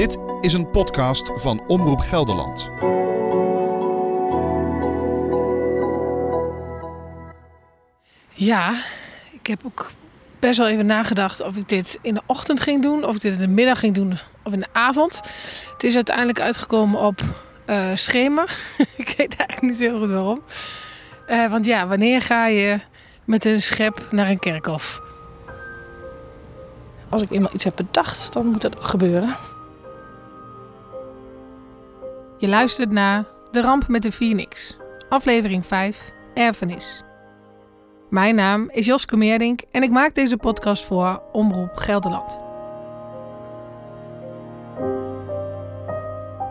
Dit is een podcast van Omroep Gelderland. Ja, ik heb ook best wel even nagedacht of ik dit in de ochtend ging doen, of ik dit in de middag ging doen of in de avond. Het is uiteindelijk uitgekomen op uh, schemer. ik weet eigenlijk niet heel goed waarom. Uh, want ja, wanneer ga je met een schep naar een kerkhof? Als ik eenmaal iets heb bedacht, dan moet dat ook gebeuren. Je luistert naar De Ramp met de Phoenix, aflevering 5, Erfenis. Mijn naam is Joske Meerdink en ik maak deze podcast voor Omroep Gelderland.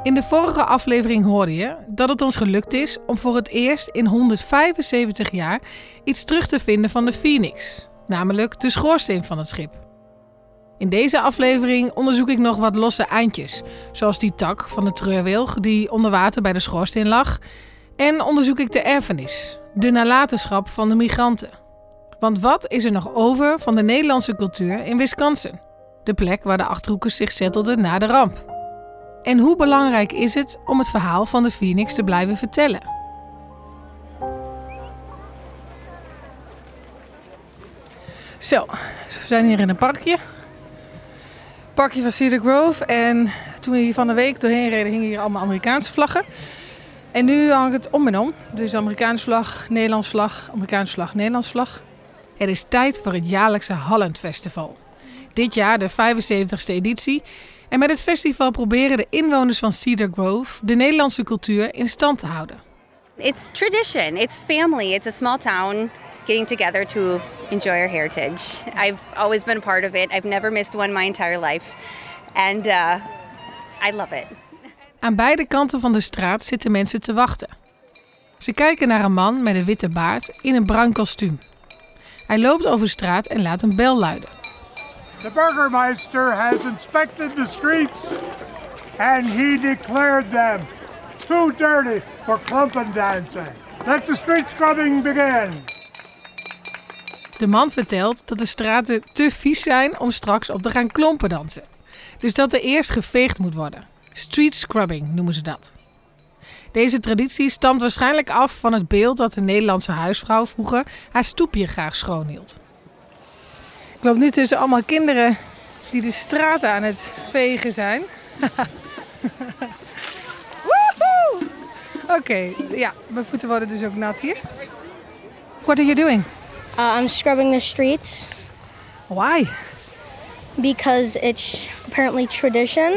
In de vorige aflevering hoorde je dat het ons gelukt is om voor het eerst in 175 jaar iets terug te vinden van de Phoenix, namelijk de schoorsteen van het schip. In deze aflevering onderzoek ik nog wat losse eindjes, zoals die tak van de treurwilg die onder water bij de schoorsteen lag, en onderzoek ik de erfenis, de nalatenschap van de migranten. Want wat is er nog over van de Nederlandse cultuur in Wisconsin? De plek waar de Achterhoekers zich zettelden na de ramp. En hoe belangrijk is het om het verhaal van de Phoenix te blijven vertellen? Zo, we zijn hier in een parkje. Parkje van Cedar Grove. En toen we hier van de week doorheen reden, hingen hier allemaal Amerikaanse vlaggen. En nu hang ik het om en om. Dus Amerikaanse vlag, Nederlands vlag, Amerikaanse vlag, Nederlands vlag. Het is tijd voor het jaarlijkse Holland Festival. Dit jaar de 75ste editie. En met het festival proberen de inwoners van Cedar Grove de Nederlandse cultuur in stand te houden. It's tradition, it's family, it's a small town getting together to enjoy our heritage. I've always been a part of it. I've never missed one my entire life. And uh, I love it. Aan beide kanten van de straat zitten mensen te wachten. Ze kijken naar een man met een witte baard in een bruin kostuum. Hij loopt over de straat en laat een bel luiden. The burgermeister has inspected the streets and he declared them too dirty for klumpen dancing. Let the street scrubbing begin. De man vertelt dat de straten te vies zijn om straks op te gaan klompen dansen. Dus dat er eerst geveegd moet worden. Street scrubbing noemen ze dat. Deze traditie stamt waarschijnlijk af van het beeld dat de Nederlandse huisvrouw vroeger haar stoepje graag schoonhield. Ik loop nu tussen allemaal kinderen die de straten aan het vegen zijn. Oké, okay, ja, mijn voeten worden dus ook nat hier. What are you doing? Uh, I'm scrubbing the streets. Why? Because it's apparently tradition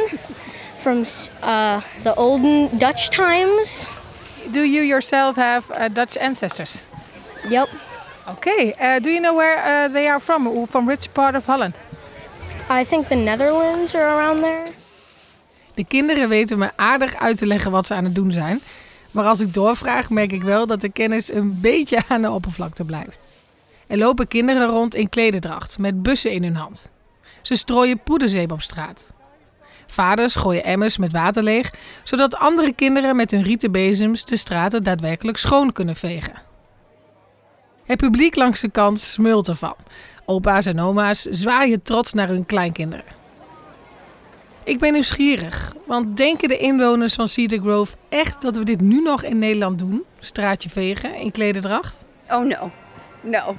from uh, the olden Dutch times. Do you yourself have uh, Dutch ancestors? Yep. Okay. Uh, do you know where uh, they are from? From which part of Holland? I think the Netherlands are around there. De kinderen weten me aardig uit te leggen wat ze aan het doen zijn. Maar als ik doorvraag, merk ik wel dat de kennis een beetje aan de oppervlakte blijft. Er lopen kinderen rond in klederdracht met bussen in hun hand. Ze strooien poederzeep op straat. Vaders gooien emmers met water leeg, zodat andere kinderen met hun rieten bezems de straten daadwerkelijk schoon kunnen vegen. Het publiek langs de kant smult ervan. Opa's en oma's zwaaien trots naar hun kleinkinderen. Ik ben nieuwsgierig, want denken de inwoners van Cedar Grove echt dat we dit nu nog in Nederland doen? Straatje vegen in klederdracht? Oh no. No.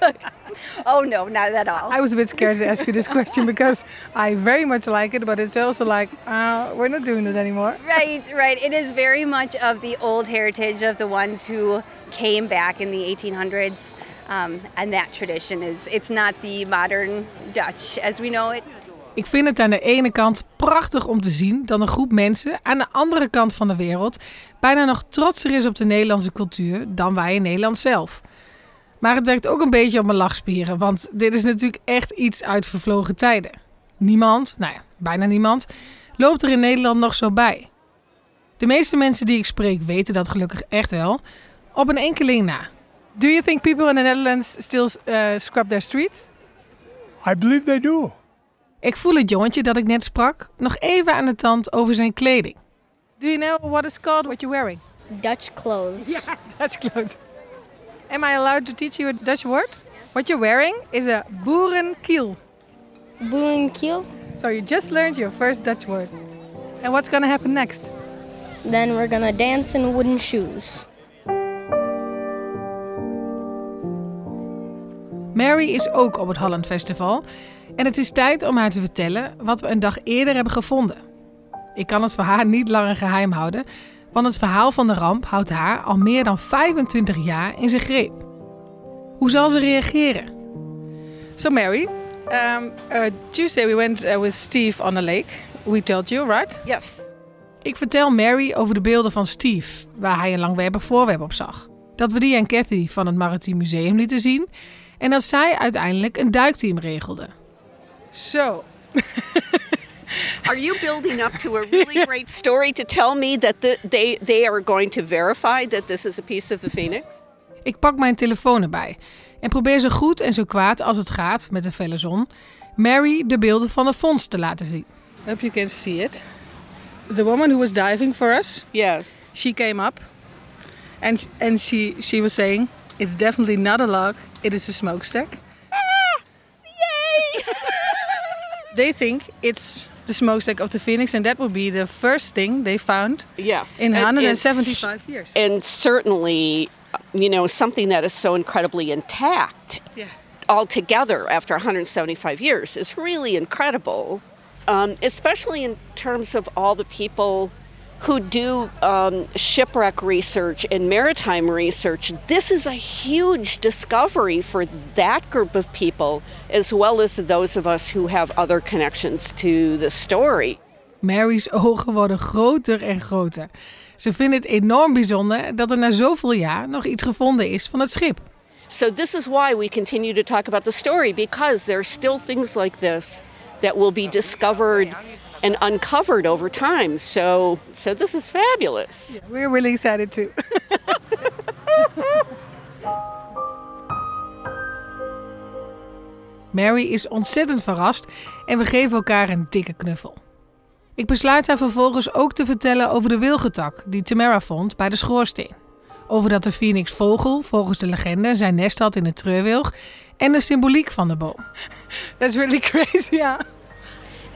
oh no, not at all. I was a bit scared to ask you this question because I very much like it, but it's also like uh, we're not doing it anymore. Right, right. It is very much of the old heritage of the ones who came back in the 1800s, um, and that tradition is it's not the modern Dutch as we know it. Ik vind het aan de ene kant prachtig om te zien dat een groep mensen aan de andere kant van de wereld bijna nog trotser is op de Nederlandse cultuur dan wij in Nederland zelf. Maar het werkt ook een beetje op mijn lachspieren, want dit is natuurlijk echt iets uit vervlogen tijden. Niemand, nou ja, bijna niemand, loopt er in Nederland nog zo bij. De meeste mensen die ik spreek weten dat gelukkig echt wel, op een enkeling na. Do you think people in the Netherlands still uh, scrub their streets? I believe they do. Ik voel het jongetje dat ik net sprak nog even aan de tand over zijn kleding. Do you know what it's called what you're wearing? Dutch clothes. Yeah, Dutch clothes. Am I allowed to teach you a Dutch word? What you're wearing is a boerenkiel. Boerenkiel? So you just learned your first Dutch word. And what's gonna happen next? Then we're gonna dance in wooden shoes. Mary is ook op het Holland Festival. En het is tijd om haar te vertellen wat we een dag eerder hebben gevonden. Ik kan het voor haar niet langer geheim houden, want het verhaal van de ramp houdt haar al meer dan 25 jaar in zijn greep. Hoe zal ze reageren? So Mary, um, uh, Tuesday we went uh, with Steve on a lake. We told you, right? Yes. Ik vertel Mary over de beelden van Steve, waar hij een langwerpig voorwerp op zag. Dat we die aan Cathy van het Maritiem Museum lieten zien en dat zij uiteindelijk een duikteam regelde. So, Are you building up to a really great story to tell me that the, they they are going to verify that this is a piece of the phoenix? Ik pak mijn telefoon erbij en probeer zo goed en zo kwaad als het gaat met de felle zon Mary de beelden van het fonds te laten zien. I hope you can see it. The woman who was diving for us, Yes. she came up, and and she she was saying, "It's definitely not a log. It is a smokestack." They think it's the smokestack of the phoenix, and that would be the first thing they found yes. in And 175 years. And certainly, you know, something that is so incredibly intact yeah. altogether after 175 years is really incredible, um, especially in terms of all the people who do um, shipwreck research and maritime research. This is a huge discovery for that group of people, as well as those of us who have other connections to the story. Mary's ogen worden groter en groter. Ze vindt het enorm bijzonder dat er na zoveel jaar nog iets gevonden is van het schip. So this is why we continue to talk about the story because there are still things like this that will be discovered and uncovered over time. So so this is fabulous. We're really excited too. Mary is ontzettend verrast en we geven elkaar een dikke knuffel. Ik besluit haar vervolgens ook te vertellen over de wilgetak die Tamara vond bij de schoorsteen. Over dat de Phoenix vogel volgens de legende zijn nest had in het treurwilg en de symboliek van de boom. That's really crazy. Yeah.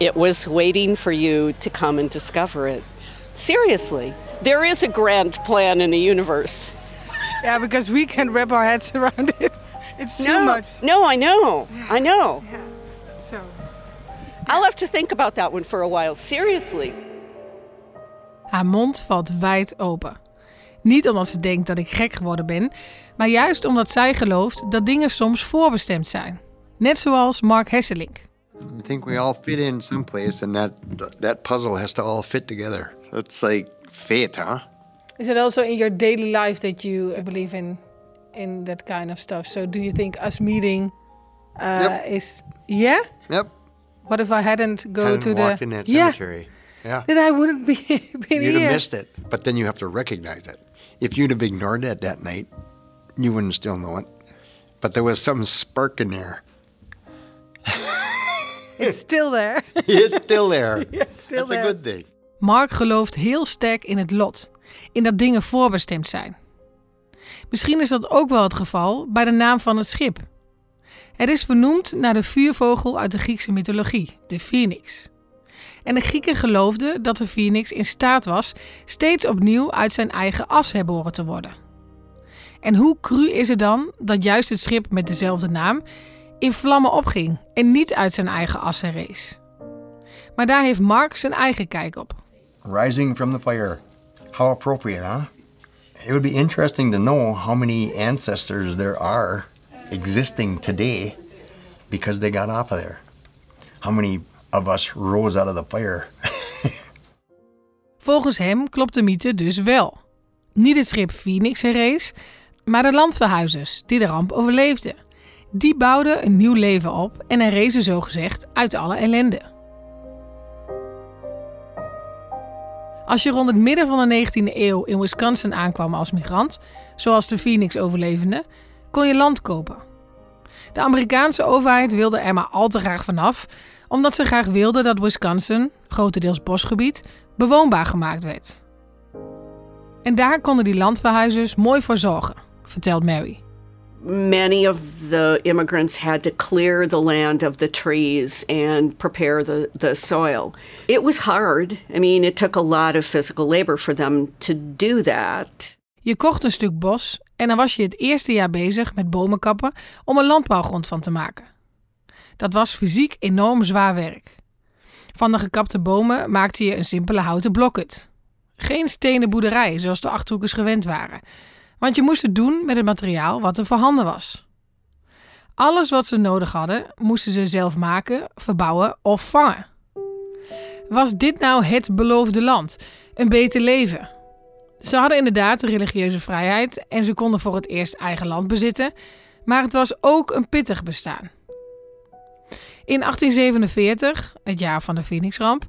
It was waiting for you to come and discover it. Seriously. There is a grand plan in the universe. Yeah, because we can't wrap our heads around it. It's too no, much. No, I know. I know. So. I'll have to think about that one for a while. Seriously. Haar mond valt wijd open. Niet omdat ze denkt dat ik gek geworden ben, maar juist omdat zij gelooft dat dingen soms voorbestemd zijn. Net zoals Mark Hesselink. I think we all fit in someplace, and that that puzzle has to all fit together. It's like fate, huh? Is it also in your daily life that you believe in in that kind of stuff? So do you think us meeting uh, Yep. is yeah? Yep. What if I hadn't go Hadn't to walked the in that yeah? cemetery. Yeah. Then I wouldn't be been You'd here. have missed it, but then you have to recognize it. If you'd have ignored it that night, you wouldn't still know it. But there was some spark in there. It's still there. It's still there. it's still That's there. a good thing. Mark gelooft heel sterk in het lot, in dat dingen voorbestemd zijn. Misschien is dat ook wel het geval bij de naam van het schip. Het is vernoemd naar de vuurvogel uit de Griekse mythologie, de Phoenix. En de Grieken geloofden dat de Phoenix in staat was steeds opnieuw uit zijn eigen as herboren te worden. En hoe cru is het dan dat juist het schip met dezelfde naam in vlammen opging en niet uit zijn eigen as herrees? Maar daar heeft Mark zijn eigen kijk op. Rising from the fire. How appropriate, huh? It would be interesting to know how many ancestors there are existing today because they got off of there. How many of us rose out of the fire? Volgens hem klopt de mythe dus wel. Niet het schip Phoenix herrees, maar de landverhuizers die de ramp overleefden. Die bouwden een nieuw leven op en herrezen zogezegd uit alle ellende. Als je rond het midden van de 19e eeuw in Wisconsin aankwam als migrant, zoals de Phoenix-overlevenden, kon je land kopen. De Amerikaanse overheid wilde er maar al te graag vanaf, omdat ze graag wilden dat Wisconsin, grotendeels bosgebied, bewoonbaar gemaakt werd. En daar konden die landverhuizers mooi voor zorgen, vertelt Mary. Many of the immigrants had to clear the land of the trees and prepare the, the soil. It was hard. I mean, it took a lot of physical labor for them to do that. Je kocht een stuk bos en dan was je het eerste jaar bezig met bomen kappen om een landbouwgrond van te maken. Dat was fysiek enorm zwaar werk. Van de gekapte bomen maakte je een simpele houten blokhut. Geen stenen boerderij zoals de achterhoekers gewend waren, want je moest het doen met het materiaal wat er voorhanden was. Alles wat ze nodig hadden, moesten ze zelf maken, verbouwen of vangen. Was dit nou het beloofde land? Een beter leven? Ze hadden inderdaad de religieuze vrijheid en ze konden voor het eerst eigen land bezitten, maar het was ook een pittig bestaan. In 1847, het jaar van de Phoenixramp,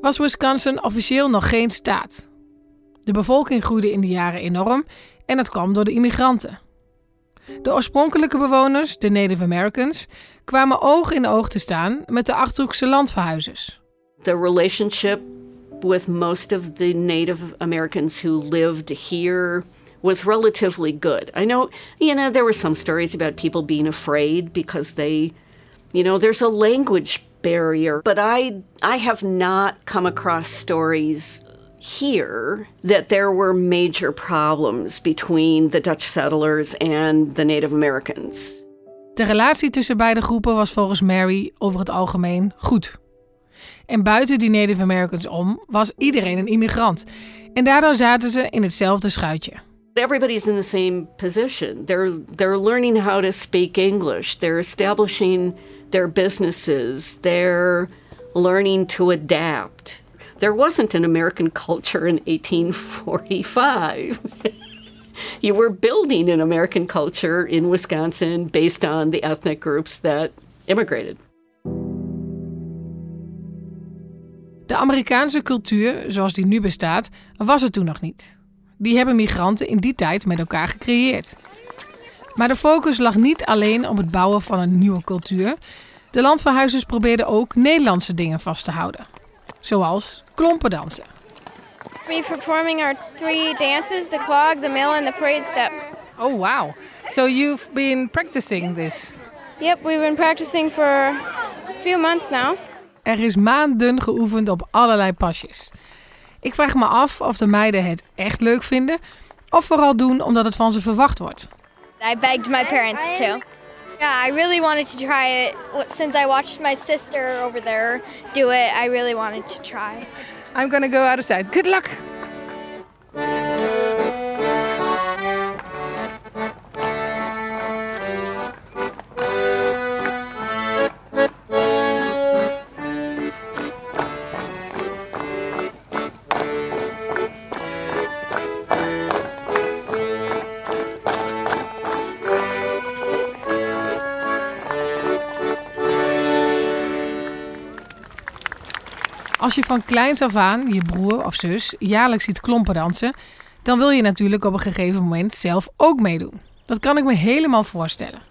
was Wisconsin officieel nog geen staat. De bevolking groeide in die jaren enorm en dat kwam door de immigranten. De oorspronkelijke bewoners, de Native Americans, kwamen oog in oog te staan met de Achterhoekse landverhuizers. The relationship with most of the Native Americans who lived here was relatively good. I know, you know, there were some stories about people being afraid because they, you know, there's a language barrier, but I I have not come across stories here that there were major problems between the Dutch settlers and the Native Americans. De relatie tussen beide groepen was volgens Mary over het algemeen goed. En buiten die Native Americans om was iedereen een immigrant. En daardoor zaten ze in hetzelfde schuitje. Everybody's in the same position. They're they're learning how to speak English. They're establishing their businesses. They're learning to adapt. There wasn't an American culture in 1845. you were building an American culture in Wisconsin based on the ethnic groups that immigrated. De Amerikaanse cultuur, zoals die nu bestaat, was er toen nog niet. Die hebben migranten in die tijd met elkaar gecreëerd. Maar de focus lag niet alleen op het bouwen van een nieuwe cultuur. De landverhuizers probeerden ook Nederlandse dingen vast te houden. Zoals klompendansen. We're performing our three dances the clog, the mill, and the parade step. Oh, wow. So you've been practicing this? Yep, we've been practicing for a few months now. Er is maanden geoefend op allerlei pasjes. Ik vraag me af of de meiden het echt leuk vinden of vooral doen omdat het van ze verwacht wordt. I begged my parents to. Yeah, I really wanted to try it since I watched my sister over there do it. I really wanted to try. I'm gonna go outside. Good luck. Als je van kleins af aan je broer of zus jaarlijks ziet klompen dansen, dan wil je natuurlijk op een gegeven moment zelf ook meedoen. Dat kan ik me helemaal voorstellen.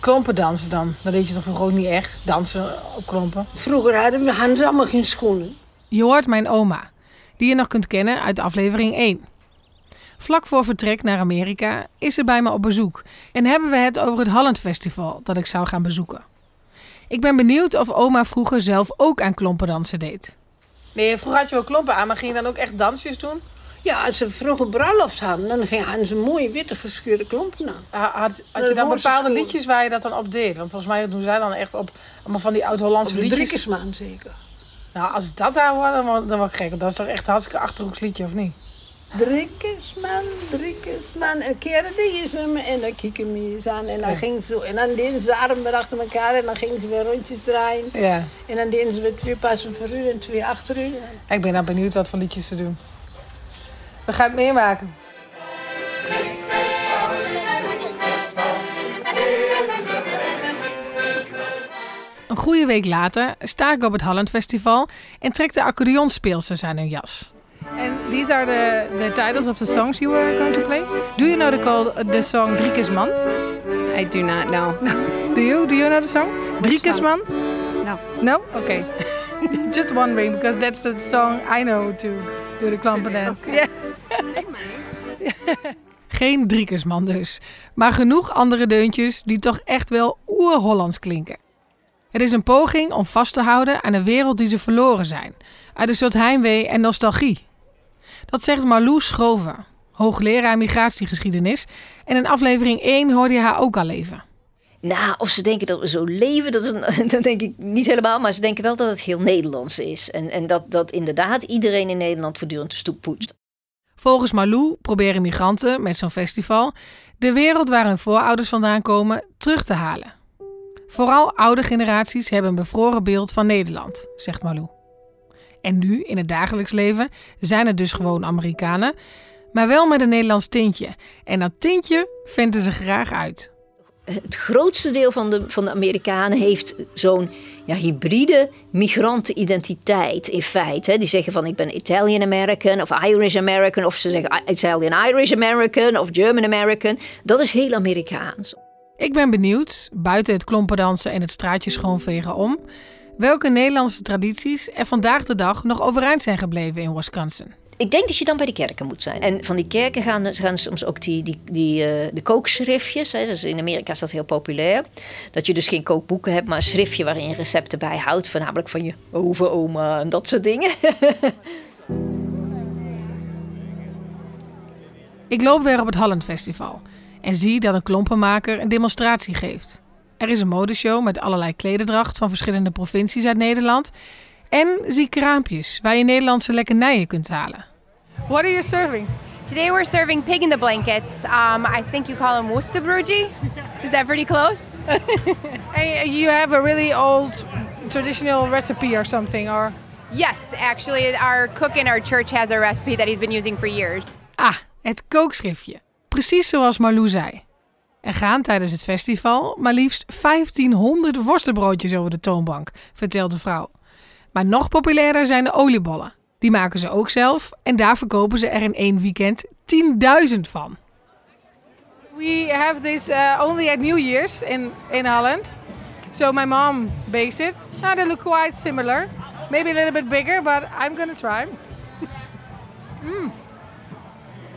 Klompen dansen dan? Dat deed je toch vroeger ook niet echt? Dansen op klompen? Vroeger hadden, we, hadden allemaal geen schoenen. Je hoort mijn oma, die je nog kunt kennen uit aflevering 1. Vlak voor vertrek naar Amerika is ze bij me op bezoek en hebben we het over het Holland Festival dat ik zou gaan bezoeken. Ik ben benieuwd of oma vroeger zelf ook aan klompendansen deed. Nee, vroeger had je wel klompen aan, maar ging je dan ook echt dansjes doen? Ja, als ze vroeger bruiloft hadden, dan gingen- hadden ze mooie witte geschuurde klompen aan. Ha- Had, had je dan bepaalde liedjes waar je dat dan op deed? Want volgens mij doen zij dan echt op allemaal van die oud-Hollandse Op de liedjes. Driekesmaan zeker. Nou, als ik dat daar hoor, dan, word- dan word ik gek. Dat is toch echt een hartstikke achterhoeks liedje, of niet? Driekesman, Driekesman. En die is hem en dan kieken we eens aan. En dan, ging ze, en dan deden ze armen achter elkaar en dan gingen ze weer rondjes draaien. Ja. En dan deden ze weer twee passen voor u en twee achter u. Ik ben nou benieuwd wat voor liedjes ze doen. We gaan het meemaken. Een goede week later sta ik op het Holland Festival en trek de accordeonspeelsters aan hun jas. And these are the, the titles of the songs you were going to play. Do you know the, call, the song Driekesman? I do not know. Do you? Do you know the song? Driekesman? No. No? Okay. Just wondering because that's the song I know to do the klompen dance. Yeah. Geen Driekersman dus, maar genoeg andere deuntjes die toch echt wel oer-Hollands klinken. Het is een poging om vast te houden aan een wereld die ze verloren zijn, uit een soort heimwee en nostalgie. Dat zegt Marloes Schrover, hoogleraar migratiegeschiedenis, en in aflevering 1 hoorde je haar ook al leven. Nou, of ze denken dat we zo leven, dat, is een, dat denk ik niet helemaal. Maar ze denken wel dat het heel Nederlands is. En, en dat, dat inderdaad iedereen in Nederland voortdurend de stoep poetst. Volgens Marlou proberen migranten met zo'n festival de wereld waar hun voorouders vandaan komen terug te halen. Vooral oude generaties hebben een bevroren beeld van Nederland, zegt Marlou. En nu, in het dagelijks leven, zijn het dus gewoon Amerikanen, maar wel met een Nederlands tintje. En dat tintje vinden ze graag uit het grootste deel van de, van de Amerikanen heeft zo'n ja, hybride migrantenidentiteit in feite. Die zeggen van ik ben Italian American of Irish American of ze zeggen Italian Irish American of German American. Dat is heel Amerikaans. Ik ben benieuwd, buiten het klompendansen en het straatje schoonvegen om, welke Nederlandse tradities er vandaag de dag nog overeind zijn gebleven in Wisconsin ik denk dat je dan bij de kerken moet zijn. En van die kerken gaan, gaan soms ook die, die, die, uh, de kookschriftjes. Hè. Dus in Amerika is dat heel populair. Dat je dus geen kookboeken hebt, maar een schriftje waarin je recepten bijhoudt. Voornamelijk van je overoma en dat soort dingen. ik loop weer op het Holland Festival. En zie dat een klompenmaker een demonstratie geeft. Er is een modeshow met allerlei klederdracht van verschillende provincies uit Nederland. En zie kraampjes waar je Nederlandse lekkernijen kunt halen. What are you serving? Today we're serving pig in the blankets. Um, I think you call them woestabroodje. Is that pretty close? and you have a really old traditional recipe or something, or? Yes, actually, our cook in our church has a recipe that he's been using for years. Ah, het kookschriftje. Precies zoals Marlou zei. Er gaan tijdens het festival maar liefst 1500 worstenbroodjes over de toonbank, vertelt de vrouw. Maar nog populairder zijn de oliebollen. Die maken ze ook zelf en daar verkopen ze er in één weekend 10.000 van. We have this uh, only at New Year's in, in Holland. So my mom bakes it. Now they look quite similar. Maybe a little bit bigger, but I'm gonna try. mm.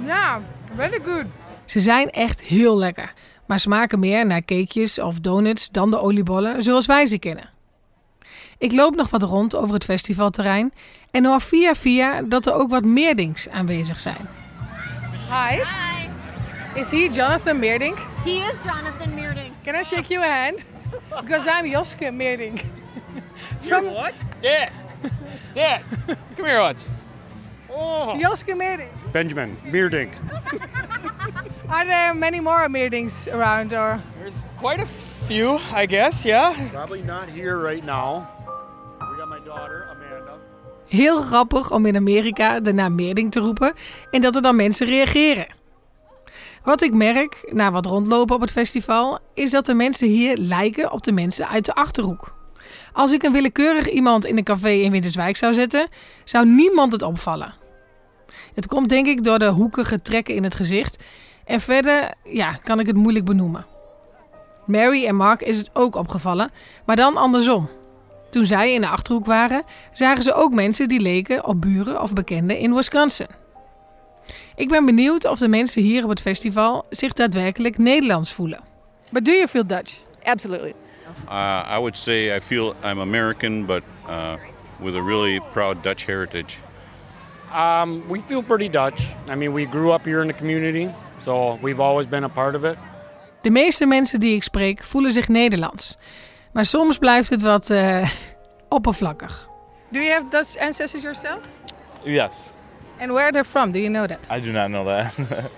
Ja, really good. Ze zijn echt heel lekker, maar smaken meer naar cakejes of donuts dan de oliebollen zoals wij ze kennen. Ik loop nog wat rond over het festivalterrein en hoor via via dat er ook wat meerdings aanwezig zijn. Hi. Hi. Is he Jonathan Meerdink? He is Jonathan Meerdink. Can I shake your hand? Because I'm Joske Meerdink. From what? Dad. Dad. Come here once. Oh. Joske Meerdink. Benjamin Meerdink. Are there many more Meerdinks around or? There's quite a few, I guess, yeah. Probably not here right now. Heel grappig om in Amerika de naam Meerding te roepen en dat er dan mensen reageren. Wat ik merk na wat rondlopen op het festival, is dat de mensen hier lijken op de mensen uit de achterhoek. Als ik een willekeurig iemand in een café in Winterswijk zou zetten, zou niemand het opvallen. Het komt denk ik door de hoekige trekken in het gezicht. En verder ja, kan ik het moeilijk benoemen. Mary en Mark is het ook opgevallen, maar dan andersom. Toen zij in de achterhoek waren, zagen ze ook mensen die leken op buren of bekenden in Wisconsin. Ik ben benieuwd of de mensen hier op het festival zich daadwerkelijk Nederlands voelen. But do you feel Dutch? Absolutely. Uh, I would say I feel I'm American, but uh, with a really proud Dutch heritage. Um, we feel pretty Dutch. I mean, we grew up here in the community, so we've always been a part of it. De meeste mensen die ik spreek voelen zich Nederlands. Maar soms blijft het wat uh, oppervlakkig. Do you have Dutch ancestors yourself? Yes. And where they're from? Do you know that? I do not know that.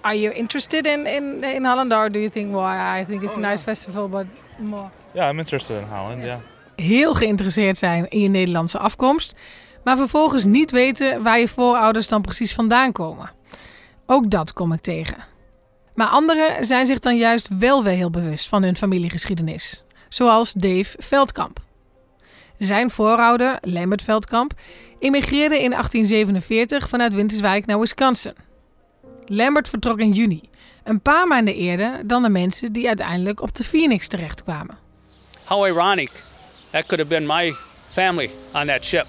Are you interested in, in, in Holland or do you think, well, I think it's a nice festival, but more? Ja, I'm interested in Holland, ja. Heel geïnteresseerd zijn in je Nederlandse afkomst, maar vervolgens niet weten waar je voorouders dan precies vandaan komen. Ook dat kom ik tegen. Maar anderen zijn zich dan juist wel weer heel bewust van hun familiegeschiedenis zoals Dave Veldkamp. Zijn voorouder, Lambert Veldkamp, immigreerde in 1847 vanuit Winterswijk naar Wisconsin. Lambert vertrok in juni, een paar maanden eerder dan de mensen die uiteindelijk op de Phoenix terechtkwamen. How ironic. That could have been my family on that ship.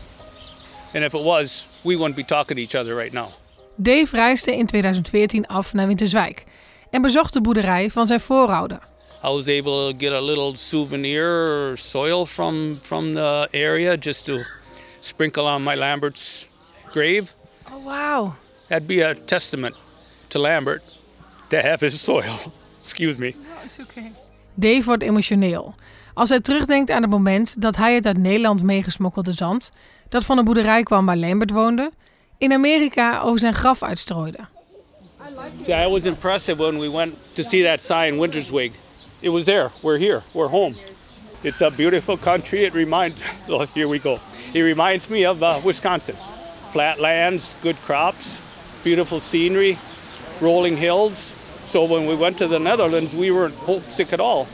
And if it was, we wouldn't be talking to each other right now. Dave reisde in 2014 af naar Winterswijk en bezocht de boerderij van zijn voorouder. I was able to get a little souvenir soil from from the area just to sprinkle on my Lambert's grave. Oh, wow. That'd be a testament to Lambert to have his soil. Excuse me. is okay. Dave wordt emotioneel als hij terugdenkt aan het moment dat hij het uit Nederland meegesmokkelde zand, dat van de boerderij kwam waar Lambert woonde, in Amerika over zijn graf uitstrooide. Yeah, I was impressive when we went to see that sign, Winterswig. It was there. We're here. We're home. It's a beautiful country. It reminds. Oh, here we go. It reminds me of uh, Wisconsin. Flat lands, good crops, beautiful scenery, rolling hills. So when we went to the Netherlands, we weren't homesick at all.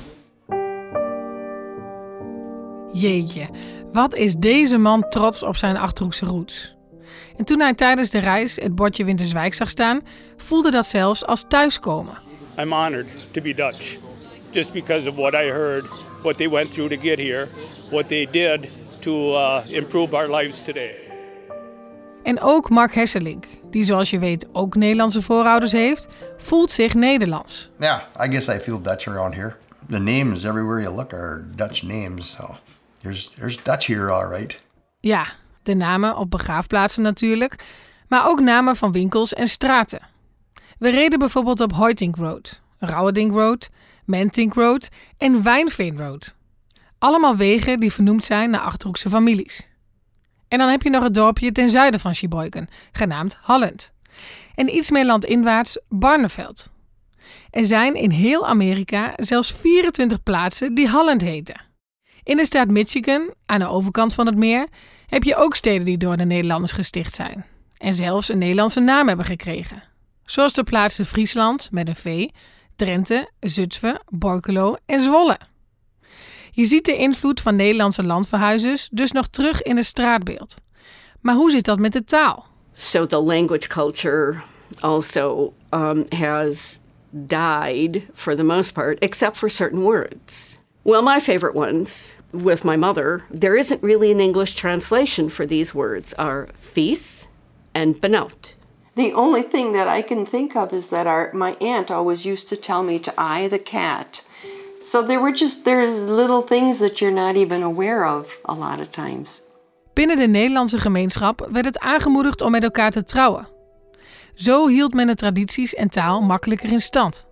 Jeetje, wat is deze man trots op zijn Achterhoekse roots. En toen hij tijdens de reis het bordje Winterswijk zag staan, voelde dat zelfs als thuiskomen. I'm honored to be Dutch, just because of what I heard, what they went through to get here, what they did to uh, improve our lives today. En ook Mark Hesselink, die zoals je weet ook Nederlandse voorouders heeft, voelt zich Nederlands. Yeah, I guess I feel Dutch around here. The names everywhere you look are Dutch names, so there's, there's Dutch here, all right. Ja, de namen op begraafplaatsen natuurlijk, maar ook namen van winkels en straten. We reden bijvoorbeeld op Hoytink Road, Rauwedink Road, Mentink Road en Wijnveen Road. Allemaal wegen die vernoemd zijn naar Achterhoekse families. En dan heb je nog het dorpje ten zuiden van Sheboygan, genaamd Holland. En iets meer landinwaarts Barneveld. Er zijn in heel Amerika zelfs 24 plaatsen die Holland heten. In de staat Michigan, aan de overkant van het meer, heb je ook steden die door de Nederlanders gesticht zijn. En zelfs een Nederlandse naam hebben gekregen. Zoals de plaatsen Friesland met een V, Drenthe, Zutphen, Borculo en Zwolle. Je ziet de invloed van Nederlandse landverhuizers dus nog terug in het straatbeeld. Maar hoe zit dat met de taal? So the language culture also um, has died for the most part, except for certain words. Well, my favorite ones with my mother, there isn't really an English translation for these words, are fees and benout. The only thing that I can think of is that our my aunt always used to tell me to eye the cat. So there were just there's little things that you're not even aware of a lot of times. Binnen de Nederlandse gemeenschap werd het aangemoedigd om met elkaar te trouwen. Zo hield men de tradities en taal makkelijker in stand.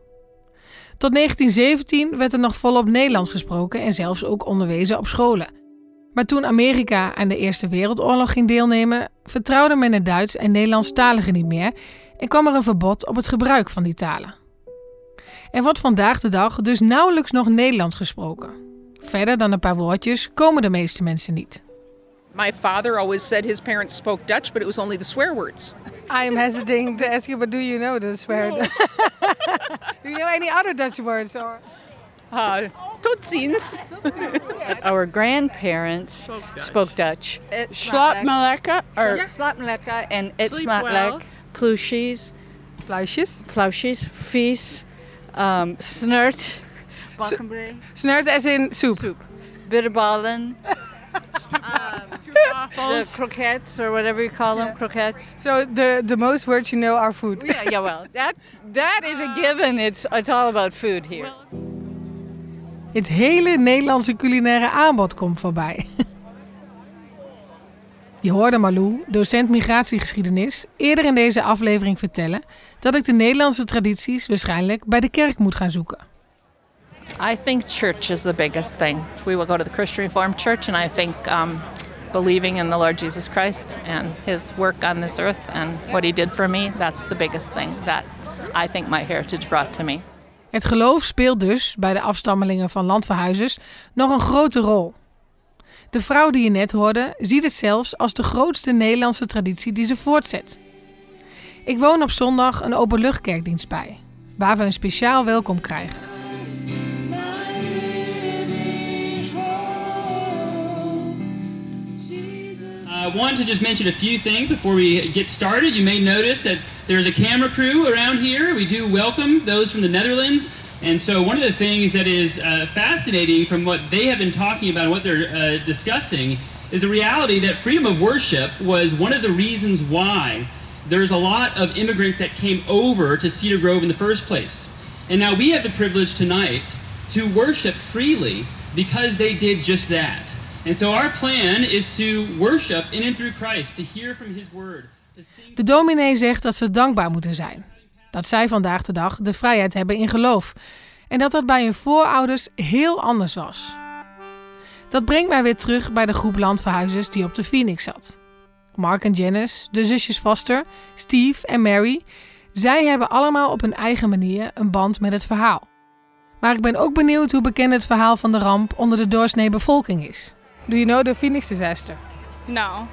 Tot 1917 werd er nog volop Nederlands gesproken en zelfs ook onderwezen op scholen. Maar toen Amerika aan de Eerste Wereldoorlog ging deelnemen, vertrouwde men het Duits en Nederlandstaligen niet meer en kwam er een verbod op het gebruik van die talen. Er wordt vandaag de dag dus nauwelijks nog Nederlands gesproken. Verder dan een paar woordjes komen de meeste mensen niet. My father always said his parents spoke Dutch, but it was only the swear words. I am hesitating to ask you, but do you know the swear? Words? Do you know any other Dutch words? Or? Uh, tot ziens. Our grandparents spoke Dutch. Slaap maar lekker. Or Ja. slaap maar lekker en eet Sleep smakelijk. well. Ploesjes. Pluisjes. Pluisjes. Vies. Um, snurt. Bakkenbrei. Snurt as in soup. Soep. Bitterballen. the croquettes or whatever you call them, croquettes. So the, the most words you know are food. Yeah, yeah, well, that that is a given. It's it's all about food here. Het hele Nederlandse culinaire aanbod komt voorbij. Je hoorde Malou, docent migratiegeschiedenis, eerder in deze aflevering vertellen dat ik de Nederlandse tradities waarschijnlijk bij de kerk moet gaan zoeken. I think church is the biggest thing. We will go to the Christian Reformed Church, and I think um, believing in the Lord Jesus Christ and His work on this earth and what He did for me, that's the biggest thing that I think my heritage brought to me. Het geloof speelt dus bij de afstammelingen van landverhuizers nog een grote rol. De vrouw die je net hoorde ziet het zelfs als de grootste Nederlandse traditie die ze voortzet. Ik woon op zondag een openluchtkerkdienst bij, waar we een speciaal welkom krijgen. I wanted to just mention a few things before we get started. You may notice that there's a camera crew around here. We do welcome those from the Netherlands. And so, one of the things that is uh, fascinating from what they have been talking about and what they're uh, discussing is the reality that freedom of worship was one of the reasons why there's a lot of immigrants that came over to Cedar Grove in the first place. And now we have the privilege tonight to worship freely because they did just that. De dominee zegt dat ze dankbaar moeten zijn. Dat zij vandaag de dag de vrijheid hebben in geloof. En dat dat bij hun voorouders heel anders was. Dat brengt mij weer terug bij de groep landverhuizers die op de Phoenix zat. Mark en Janice, de zusjes Foster, Steve en Mary. Zij hebben allemaal op hun eigen manier een band met het verhaal. Maar ik ben ook benieuwd hoe bekend het verhaal van de ramp onder de doorsnee bevolking is. Do you know the Phoenix disaster? No.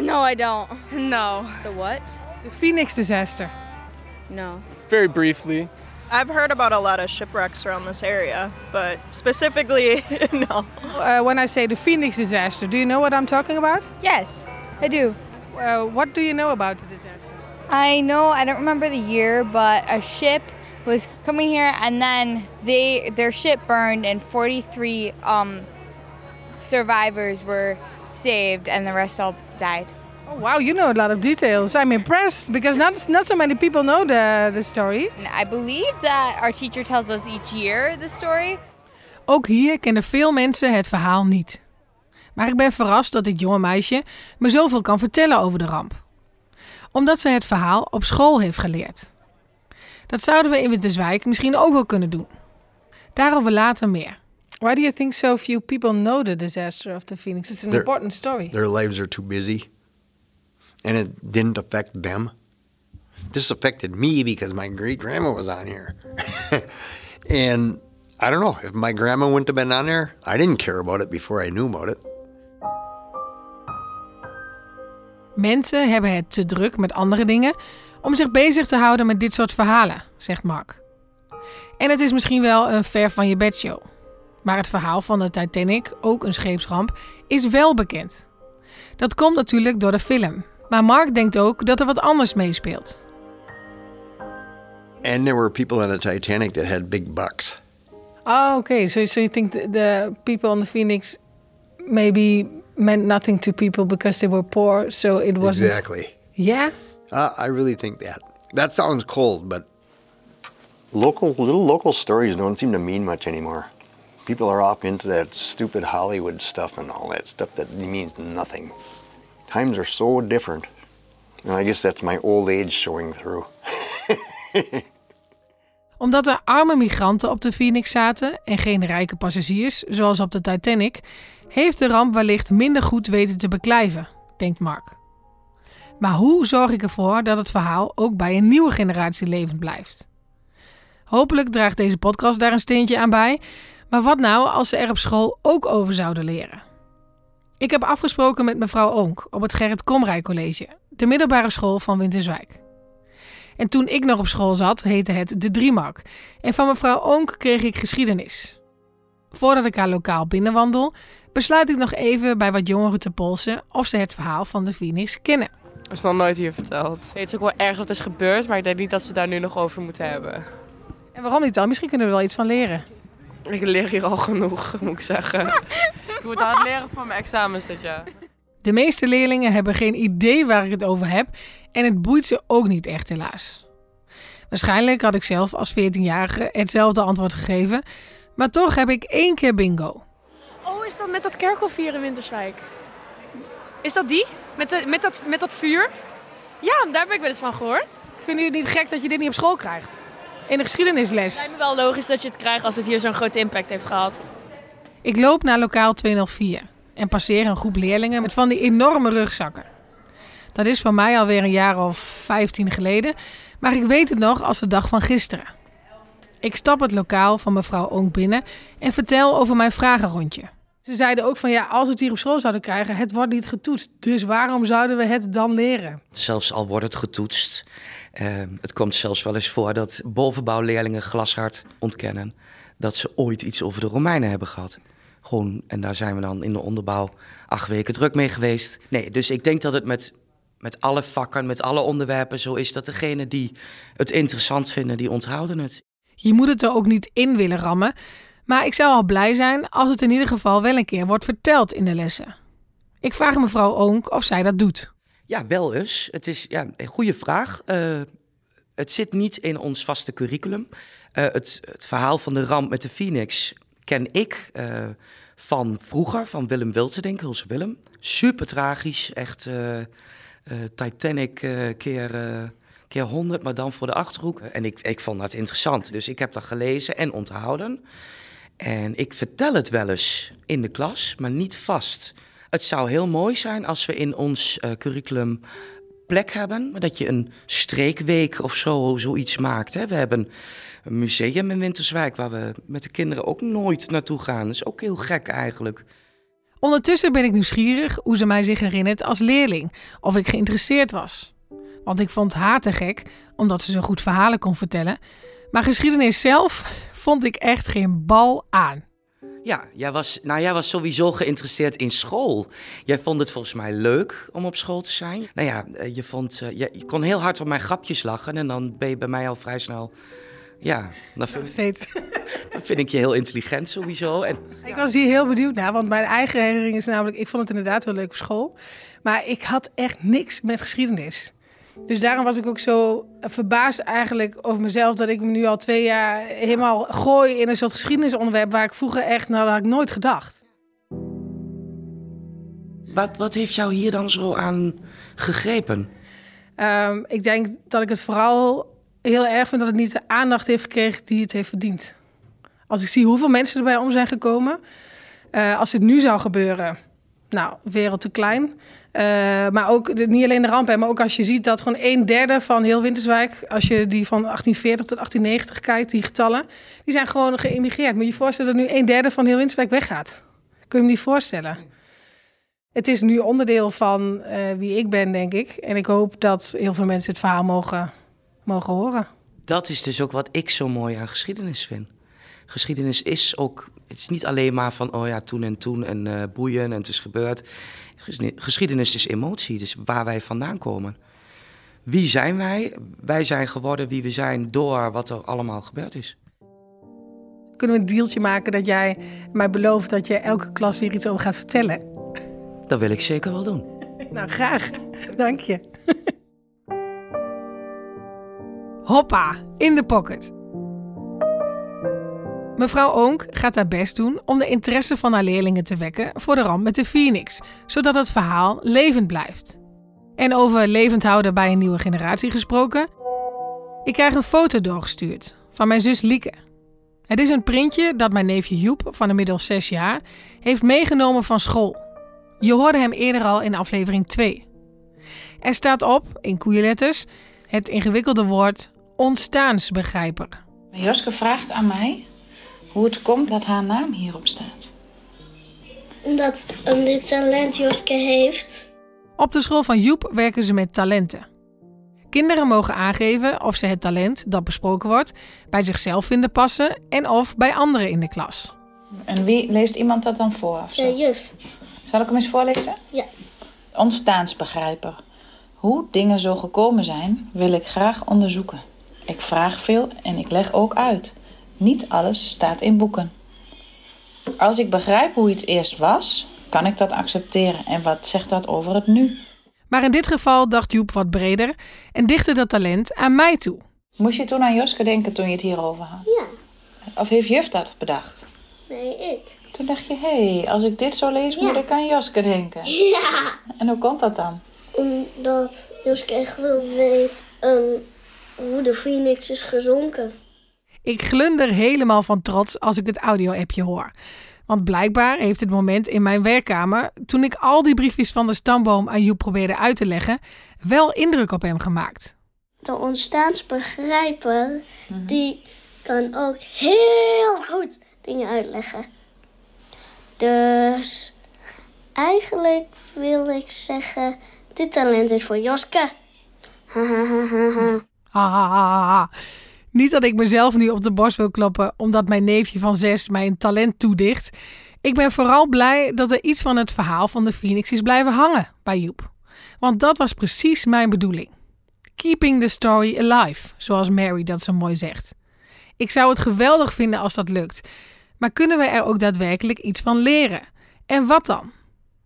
No, I don't. No. The what? The Phoenix disaster. No. Very briefly. I've heard about a lot of shipwrecks around this area, but specifically, no. Uh, when I say the Phoenix disaster, do you know what I'm talking about? Yes, I do. Uh, what do you know about the disaster? I know I don't remember the year, but a ship was coming here, and then they their ship burned, and 43 um, survivors were saved, and the rest all died. Oh, wow, you know a lot of details. I'm impressed because not not so many people know the the story. I believe that our teacher tells us each year the story. Ook hier kennen veel mensen het verhaal niet. Maar ik ben verrast dat dit jonge meisje me zoveel kan vertellen over de ramp. Omdat ze het verhaal op school heeft geleerd. Dat zouden we in Winterswijk misschien ook wel kunnen doen. Daarover later meer. Why do you think so few people know the disaster of the Phoenix? It's an Their- important story. Their lives are too busy. And it didn't affect them. This affected me because my great grandma was on here. and I don't know, if my grandma wouldn't have been on there, I didn't care about it before I knew about it. Mensen hebben het te druk met andere dingen om zich bezig te houden met dit soort verhalen, zegt Mark. En het is misschien wel een ver van je bedshow. Maar het verhaal van de Titanic, ook een scheepsramp, is wel bekend. Dat komt natuurlijk door de film. Maar Mark denkt ook dat er wat anders meespeelt. And there were people on the Titanic that had big bucks. Oh, okay. So, so you think the, the people on the Phoenix maybe meant nothing to people because they were poor, so it wasn't. Exactly. Yeah. Uh, I really think that. That sounds cold, but local little local stories don't seem to mean much anymore. People are off into that stupid Hollywood stuff and all that stuff that means nothing. Times are so different. And I guess that's my old age showing through. Omdat er arme migranten op de Phoenix zaten en geen rijke passagiers, zoals op de Titanic, heeft de ramp wellicht minder goed weten te beklijven, denkt Mark. Maar hoe zorg ik ervoor dat het verhaal ook bij een nieuwe generatie levend blijft? Hopelijk draagt deze podcast daar een steentje aan bij. Maar wat nou als ze er op school ook over zouden leren? Ik heb afgesproken met mevrouw Onk op het Gerrit Komrij College, de middelbare school van Winterswijk. En toen ik nog op school zat, heette het de Driemak. En van mevrouw Onk kreeg ik geschiedenis. Voordat ik haar lokaal binnenwandel, besluit ik nog even bij wat jongeren te polsen of ze het verhaal van de Phoenix kennen. Dat is nog nooit hier verteld. Het is ook wel erg dat het is gebeurd, maar ik denk niet dat ze daar nu nog over moeten hebben. En waarom niet dan? Misschien kunnen we er wel iets van leren. Ik leer hier al genoeg, moet ik zeggen. ik moet hard leren voor mijn examens dit jaar. De meeste leerlingen hebben geen idee waar ik het over heb en het boeit ze ook niet echt helaas. Waarschijnlijk had ik zelf als 14-jarige hetzelfde antwoord gegeven, maar toch heb ik één keer bingo. Oh, is dat met dat kerkhof hier in Winterswijk? Is dat die? Met, de, met, dat, met dat vuur? Ja, daar heb ik wel eens van gehoord. Vinden jullie het niet gek dat je dit niet op school krijgt? In de geschiedenisles. Het lijkt me wel logisch dat je het krijgt als het hier zo'n grote impact heeft gehad. Ik loop naar lokaal 204 en passeer een groep leerlingen met van die enorme rugzakken. Dat is voor mij alweer een jaar of 15 geleden, maar ik weet het nog als de dag van gisteren. Ik stap het lokaal van mevrouw Onk binnen en vertel over mijn vragenrondje. Ze zeiden ook van ja, als we het hier op school zouden krijgen, het wordt niet getoetst. Dus waarom zouden we het dan leren? Zelfs al wordt het getoetst. Uh, het komt zelfs wel eens voor dat bovenbouwleerlingen glashard ontkennen dat ze ooit iets over de Romeinen hebben gehad. Gewoon, en daar zijn we dan in de onderbouw acht weken druk mee geweest. Nee, dus ik denk dat het met, met alle vakken, met alle onderwerpen zo is dat degenen die het interessant vinden, die onthouden het. Je moet het er ook niet in willen rammen, maar ik zou al blij zijn als het in ieder geval wel een keer wordt verteld in de lessen. Ik vraag mevrouw Oonk of zij dat doet. Ja, wel eens. Het is ja, een goede vraag. Uh, het zit niet in ons vaste curriculum. Uh, het, het, verhaal van de ramp met de Phoenix ken ik uh, van vroeger, van Willem Wilterdink, Hulse Willem. Super tragisch, echt Titanic keer, keer 100, maar dan voor de Achterhoek. En ik, ik vond dat interessant, dus ik heb dat gelezen en onthouden. En ik vertel het wel eens in de klas, maar niet vast. Het zou heel mooi zijn als we in ons uh, curriculum plek hebben, dat je een streekweek of zo zoiets maakt. Hè. We hebben een museum in Winterswijk waar we met de kinderen ook nooit naartoe gaan. Dat is ook heel gek eigenlijk. Ondertussen ben ik nieuwsgierig hoe ze mij zich herinnert als leerling, of ik geïnteresseerd was. Want ik vond haar te gek, omdat ze zo goed verhalen kon vertellen. Maar geschiedenis zelf vond ik echt geen bal aan. Ja, jij was, nou, jij was sowieso geïnteresseerd in school. Jij vond het volgens mij leuk om op school te zijn. Nou ja, eh, je, vond, uh, je, je, kon heel hard op mijn grapjes lachen en dan ben je bij mij al vrij snel. Ja, dan vind, steeds. dan vind ik je heel intelligent sowieso. En, Ik was hier heel benieuwd naar, want mijn eigen herinnering is namelijk... ik vond het inderdaad heel leuk op school. Maar ik had echt niks met geschiedenis. Dus daarom was ik ook zo verbaasd eigenlijk over mezelf dat ik me nu al twee jaar helemaal gooi in een soort geschiedenisonderwerp waar ik vroeger echt, nou, dat had ik nooit gedacht. Wat, wat heeft jou hier dan zo aan gegrepen? Um, ik denk dat ik het vooral heel erg vind dat het niet de aandacht heeft gekregen die het heeft verdiend. Als ik zie hoeveel mensen erbij om zijn gekomen, uh, als dit nu zou gebeuren, nou, wereld te klein. Uh, maar ook niet alleen de ramp, maar ook als je ziet dat gewoon een derde van heel Winterswijk, als je die van 1840 tot 1890 kijkt, die getallen, die zijn gewoon geëmigreerd. Moet je je voorstellen dat nu een derde van heel Winterswijk weggaat? Kun je me niet voorstellen? Het is nu onderdeel van uh, wie ik ben, denk ik. En ik hoop dat heel veel mensen het verhaal mogen, mogen horen. Dat is dus ook wat ik zo mooi aan geschiedenis vind. Geschiedenis is ook, het is niet alleen maar van, oh ja, toen en toen en uh, boeien en het is gebeurd. Geschiedenis is emotie, dus waar wij vandaan komen. Wie zijn wij? Wij zijn geworden wie we zijn door wat er allemaal gebeurd is. Kunnen we een deeltje maken dat jij mij belooft dat je elke klas hier iets over gaat vertellen? Dat wil ik zeker wel doen. Nou, graag. Dank je. Hoppa, in de pocket. Mevrouw Oonk gaat haar best doen om de interesse van haar leerlingen te wekken voor de ramp met de Phoenix, zodat het verhaal levend blijft. En over levend houden bij een nieuwe generatie gesproken. Ik krijg een foto doorgestuurd van mijn zus Lieke. Het is een printje dat mijn neefje Joep van inmiddels 6 jaar heeft meegenomen van school. Je hoorde hem eerder al in aflevering 2. Er staat op, in koeienletters, het ingewikkelde woord ontstaansbegrijper. Joske vraagt aan mij hoe het komt dat haar naam hierop staat. Omdat um, dit talent Joske heeft. Op de school van Joep werken ze met talenten. Kinderen mogen aangeven of ze het talent dat besproken wordt bij zichzelf vinden passen en of bij anderen in de klas. En wie leest iemand dat dan voor? Of zo? De juf. Zal ik hem eens voorlezen? Ja. Ontstaansbegrijper. Hoe dingen zo gekomen zijn, wil ik graag onderzoeken. Ik vraag veel en ik leg ook uit. Niet alles staat in boeken. Als ik begrijp hoe iets eerst was, kan ik dat accepteren. En wat zegt dat over het nu? Maar in dit geval dacht Joep wat breder en dichtte dat talent aan mij toe. Moest je toen aan Joske denken toen je het hierover had? Ja. Of heeft juf dat bedacht? Nee, ik. Toen dacht je, hé, hey, als ik dit zo lees, moet ik aan Joske denken. Ja. En hoe komt dat dan? Omdat Joske echt wil weten um, hoe de Phoenix is gezonken. Ik glunder helemaal van trots als ik het audio-appje hoor. Want blijkbaar heeft het moment in mijn werkkamer, toen ik al die briefjes van de stamboom aan Joep probeerde uit te leggen, wel indruk op hem gemaakt. De ontstaansbegrijper, mm -hmm. die kan ook heel goed dingen uitleggen. Dus eigenlijk wil ik zeggen, dit talent is voor Joske. Ha Niet dat ik mezelf nu op de borst wil kloppen omdat mijn neefje van zes mij een talent toedicht. Ik ben vooral blij dat er iets van het verhaal van de Phoenix is blijven hangen bij Joep. Want dat was precies mijn bedoeling. Keeping the story alive, zoals Mary dat zo mooi zegt. Ik zou het geweldig vinden als dat lukt. Maar kunnen we er ook daadwerkelijk iets van leren? En wat dan?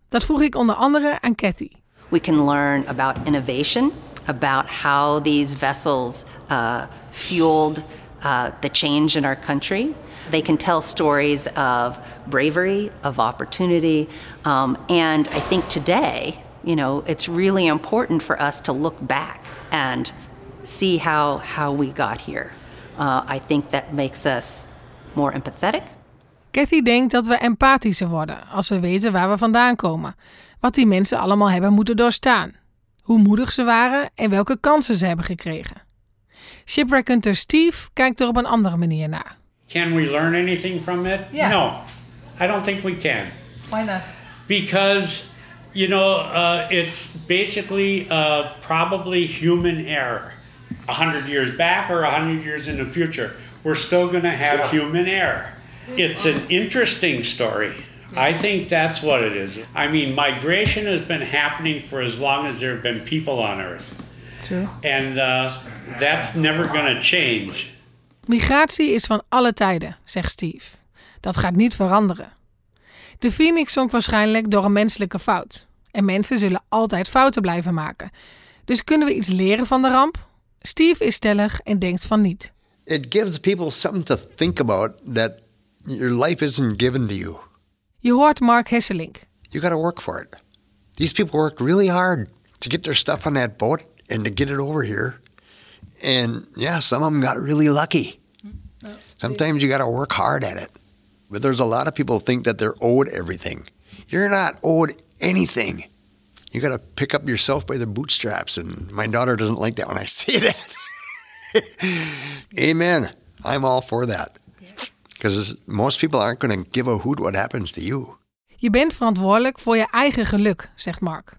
Dat vroeg ik onder andere aan Cathy. We can learn about innovation, about how these vessels uh, fueled uh, the change in our country. They can tell stories of bravery, of opportunity. Um, and I think today, you know, it's really important for us to look back and see how, how we got here. Uh, I think that makes us more empathetic. Kathy denkt dat we empathischer worden als we weten waar we vandaan komen. Wat die mensen allemaal hebben moeten doorstaan. Hoe moedig ze waren en welke kansen ze hebben gekregen. Shipwreckhunter Steve kijkt er op een andere manier naar. Can we learn anything from it? Yeah. No, I don't think we can. Why not? Because, you know, uh, it's basically uh, probably human error. A hundred years back or a hundred years in the future, we're still going to have human error. It's an interesting story. I think that's what it is. I mean, migration has been happening for as long as there have been people on Earth. True. And uh, that's never going to change. Migratie is van alle tijden, zegt Steve. Dat gaat niet veranderen. De Phoenix zonk waarschijnlijk door een menselijke fout. En mensen zullen altijd fouten blijven maken. Dus kunnen we iets leren van de ramp? Steve is stellig en denkt van niet. It gives people something to think about that your life isn't given to you. Je hoort Mark Hesselink. You got to work for it. These people worked really hard to get their stuff on that boat and to get it over here. And yeah, some of them got really lucky. Sometimes you got to work hard at it. But there's a lot of people think that they're owed everything. You're not owed anything. You got to pick up yourself by the bootstraps. And my daughter doesn't like that when I say that. Amen. I'm all for that. Because most people aren't going to give a hoot what happens to you. Je bent verantwoordelijk voor je eigen geluk, zegt Mark.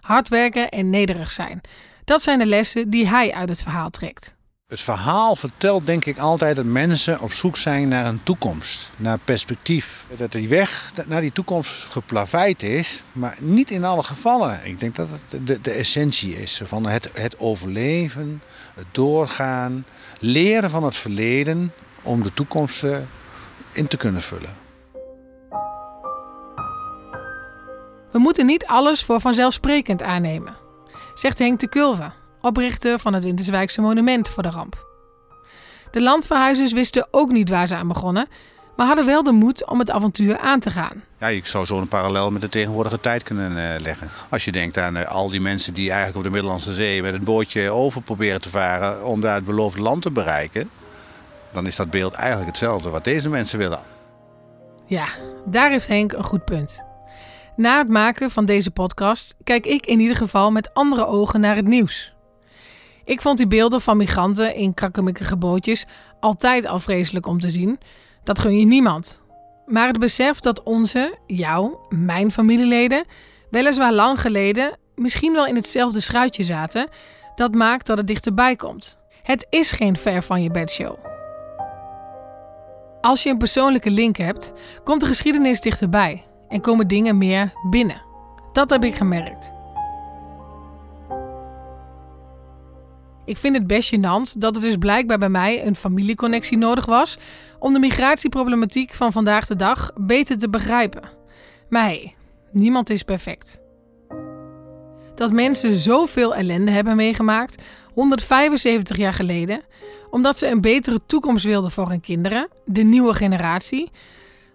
Hard werken en nederig zijn. Dat zijn de lessen die hij uit het verhaal trekt. Het verhaal vertelt denk ik altijd dat mensen op zoek zijn naar een toekomst, naar perspectief. Dat die weg naar die toekomst geplaveid is, maar niet in alle gevallen. Ik denk dat het de, de essentie is van het, het overleven, het doorgaan, leren van het verleden om de toekomst eh, in te kunnen vullen. We moeten niet alles voor vanzelfsprekend aannemen, zegt Henk de Kulve, oprichter van het Winterswijkse Monument voor de Ramp. De landverhuizers wisten ook niet waar ze aan begonnen, maar hadden wel de moed om het avontuur aan te gaan. Ja, ik zou zo een parallel met de tegenwoordige tijd kunnen eh, leggen. Als je denkt aan eh, al die mensen die eigenlijk op de Middellandse Zee met een bootje over proberen te varen om daar het beloofde land te bereiken, dan is dat beeld eigenlijk hetzelfde wat deze mensen willen. Ja, daar heeft Henk een goed punt. Na het maken van deze podcast kijk ik in ieder geval met andere ogen naar het nieuws. Ik vond die beelden van migranten in krakkemikkige bootjes altijd al vreselijk om te zien. Dat gun je niemand. Maar het besef dat onze, jouw, mijn familieleden, weliswaar lang geleden misschien wel in hetzelfde schuitje zaten, dat maakt dat het dichterbij komt. Het is geen ver van je bedshow. Als je een persoonlijke link hebt, komt de geschiedenis dichterbij en komen dingen meer binnen. Dat heb ik gemerkt. Ik vind het best gênant dat er dus blijkbaar bij mij een familieconnectie nodig was om de migratieproblematiek van vandaag de dag beter te begrijpen. Maar hey, niemand is perfect. Dat mensen zoveel ellende hebben meegemaakt 175 jaar geleden, omdat ze een betere toekomst wilden voor hun kinderen, de nieuwe generatie,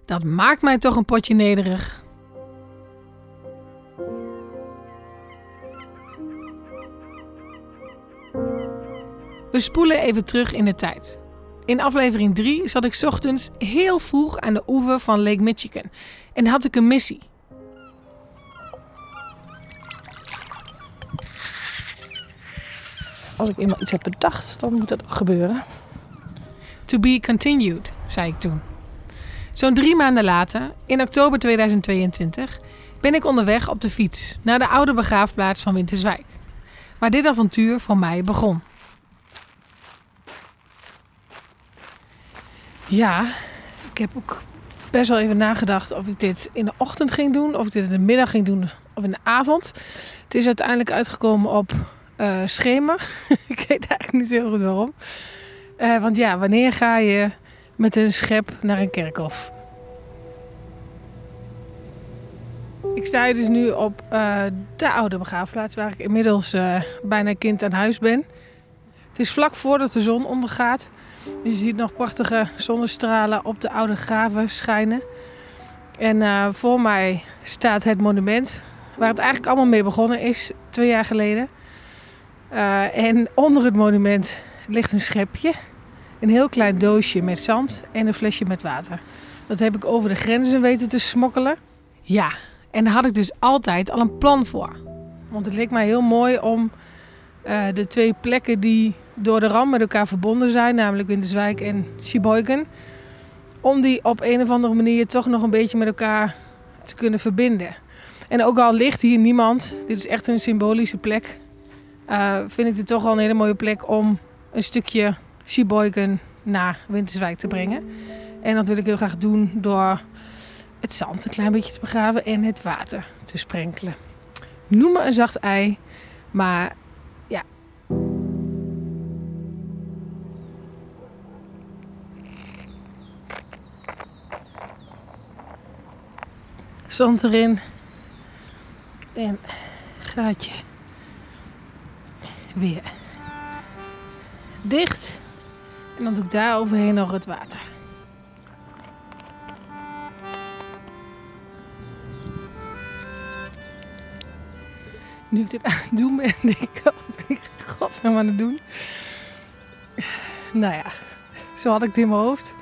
dat maakt mij toch een potje nederig. We spoelen even terug in de tijd. In aflevering 3 zat ik ochtends heel vroeg aan de oever van Lake Michigan en had ik een missie. Als ik eenmaal iets heb bedacht, dan moet dat ook gebeuren. To be continued, zei ik toen. Zo'n drie maanden later, in oktober 2022, ben ik onderweg op de fiets naar de oude begraafplaats van Winterswijk, waar dit avontuur voor mij begon. Ja, ik heb ook best wel even nagedacht of ik dit in de ochtend ging doen, of ik dit in de middag ging doen of in de avond. Het is uiteindelijk uitgekomen op uh, schemer. ik weet eigenlijk niet zo heel goed waarom. Uh, want ja, wanneer ga je met een schep naar een kerkhof? Ik sta dus nu op uh, de oude begraafplaats, waar ik inmiddels bijna kind aan huis ben. Het is vlak voordat de zon ondergaat. Je ziet nog prachtige zonnestralen op de oude graven schijnen. En voor mij staat het monument waar het eigenlijk allemaal mee begonnen is, twee jaar geleden. En onder het monument ligt een schepje. Een heel klein doosje met zand en een flesje met water. Dat heb ik over de grenzen weten te smokkelen. Ja, en daar had ik dus altijd al een plan voor. Want het leek mij heel mooi om uh, de twee plekken die door de ram met elkaar verbonden zijn, namelijk Winterswijk en Sheboygan, om die op een of andere manier toch nog een beetje met elkaar te kunnen verbinden. En ook al ligt hier niemand, dit is echt een symbolische plek, uh, vind ik dit toch wel een hele mooie plek om een stukje Sheboygan naar Winterswijk te brengen. En dat wil ik heel graag doen door het zand een klein beetje te begraven en het water te sprenkelen. Noem me een zacht ei, maar ja. Zand erin en gaatje weer dicht. En dan doe ik daar overheen nog het water. Nu ik dit aan het doen ben, denk ik, wat ben ik godsnaam aan het doen? Nou ja, zo had ik het in mijn hoofd.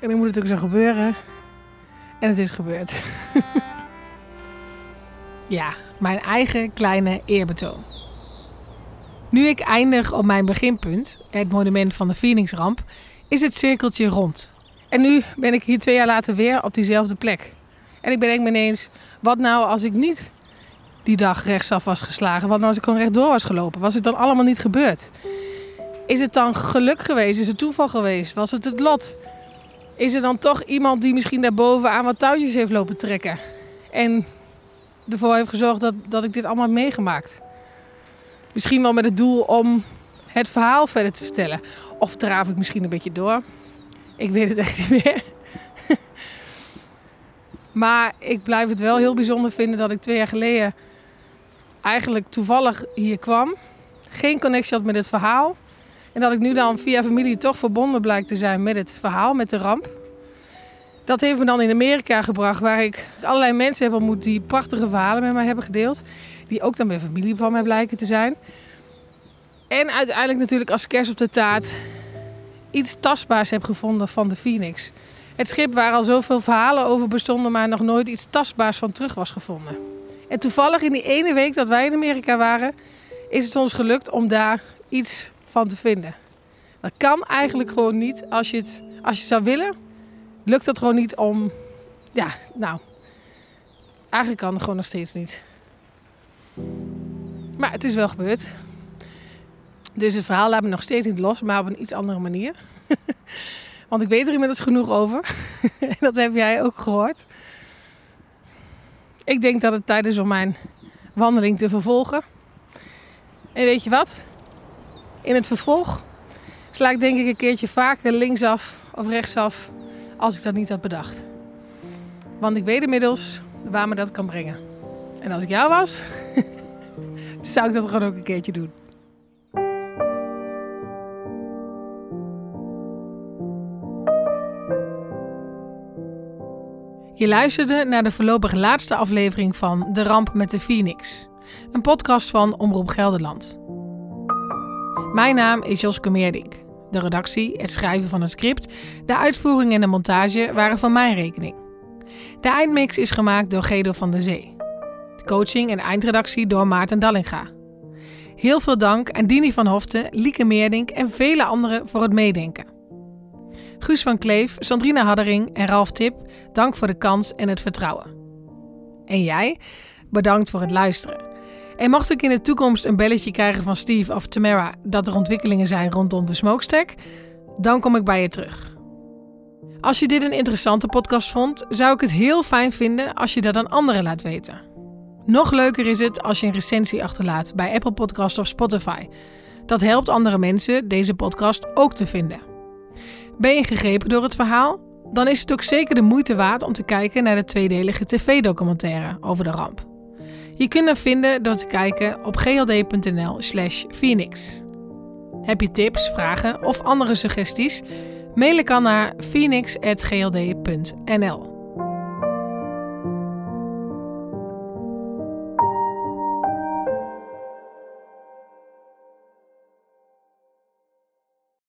En dan moet het ook zo gebeuren. En het is gebeurd. ja, mijn eigen kleine eerbetoon. Nu ik eindig op mijn beginpunt, het monument van de Phoenixramp, is het cirkeltje rond. En nu ben ik hier twee jaar later weer op diezelfde plek. En ik bedenk me ineens, wat nou als ik niet die dag rechtsaf was geslagen? Wat nou als ik gewoon rechtdoor was gelopen? Was het dan allemaal niet gebeurd? Is het dan geluk geweest? Is het toeval geweest? Was het het lot? Is er dan toch iemand die misschien daarboven aan wat touwtjes heeft lopen trekken? En ervoor heeft gezorgd dat, dat ik dit allemaal heb meegemaakt? Misschien wel met het doel om het verhaal verder te vertellen. Of draaf ik misschien een beetje door. Ik weet het echt niet meer. maar ik blijf het wel heel bijzonder vinden dat ik twee jaar geleden eigenlijk toevallig hier kwam. Geen connectie had met het verhaal. En dat ik nu dan via familie toch verbonden blijkt te zijn met het verhaal, met de ramp. Dat heeft me dan in Amerika gebracht, waar ik allerlei mensen heb ontmoet die prachtige verhalen met mij hebben gedeeld. Die ook dan weer familie van mij blijken te zijn. En uiteindelijk natuurlijk als kerst op de taart iets tastbaars heb gevonden van de Phoenix. Het schip waar al zoveel verhalen over bestonden, maar nog nooit iets tastbaars van terug was gevonden. En toevallig in die ene week dat wij in Amerika waren, is het ons gelukt om daar iets van te vinden. Dat kan eigenlijk gewoon niet als je het, als je zou willen. Lukt dat gewoon niet om. Ja, nou. Eigenlijk kan het gewoon nog steeds niet. Maar het is wel gebeurd. Dus het verhaal laat me nog steeds niet los, maar op een iets andere manier. Want ik weet er inmiddels genoeg over. dat heb jij ook gehoord. Ik denk dat het tijd is om mijn wandeling te vervolgen. En weet je wat? In het vervolg sla ik denk ik een keertje vaker linksaf of rechtsaf als ik dat niet had bedacht. Want ik weet inmiddels waar me dat kan brengen. En als ik jou was, zou ik dat gewoon ook een keertje doen. Je luisterde naar de voorlopig laatste aflevering van De Ramp met de Phoenix, een podcast van Omroep Gelderland. Mijn naam is Joske Meerdink. De redactie, het schrijven van het script, de uitvoering en de montage waren van mijn rekening. De eindmix is gemaakt door Gedo van der Zee. Coaching en eindredactie door Maarten Dallinga. Heel veel dank aan Dini van Hoften, Lieke Meerdink en vele anderen voor het meedenken. Guus van Kleef, Sandrina Haddering en Ralf Tip, dank voor de kans en het vertrouwen. En jij, bedankt voor het luisteren. En mocht ik in de toekomst een belletje krijgen van Steve of Tamara dat er ontwikkelingen zijn rondom de smokestack, dan kom ik bij je terug. Als je dit een interessante podcast vond, zou ik het heel fijn vinden als je dat aan anderen laat weten. Nog leuker is het als je een recensie achterlaat bij Apple Podcast of Spotify. Dat helpt andere mensen deze podcast ook te vinden. Ben je gegrepen door het verhaal? dan is het ook zeker de moeite waard om te kijken naar de tweedelige tv-documentaire over de ramp. Je kunt hem vinden door te kijken op gld.nl/slash Phoenix. Heb je tips, vragen of andere suggesties? Mail ik dan naar phoenix.gld.nl.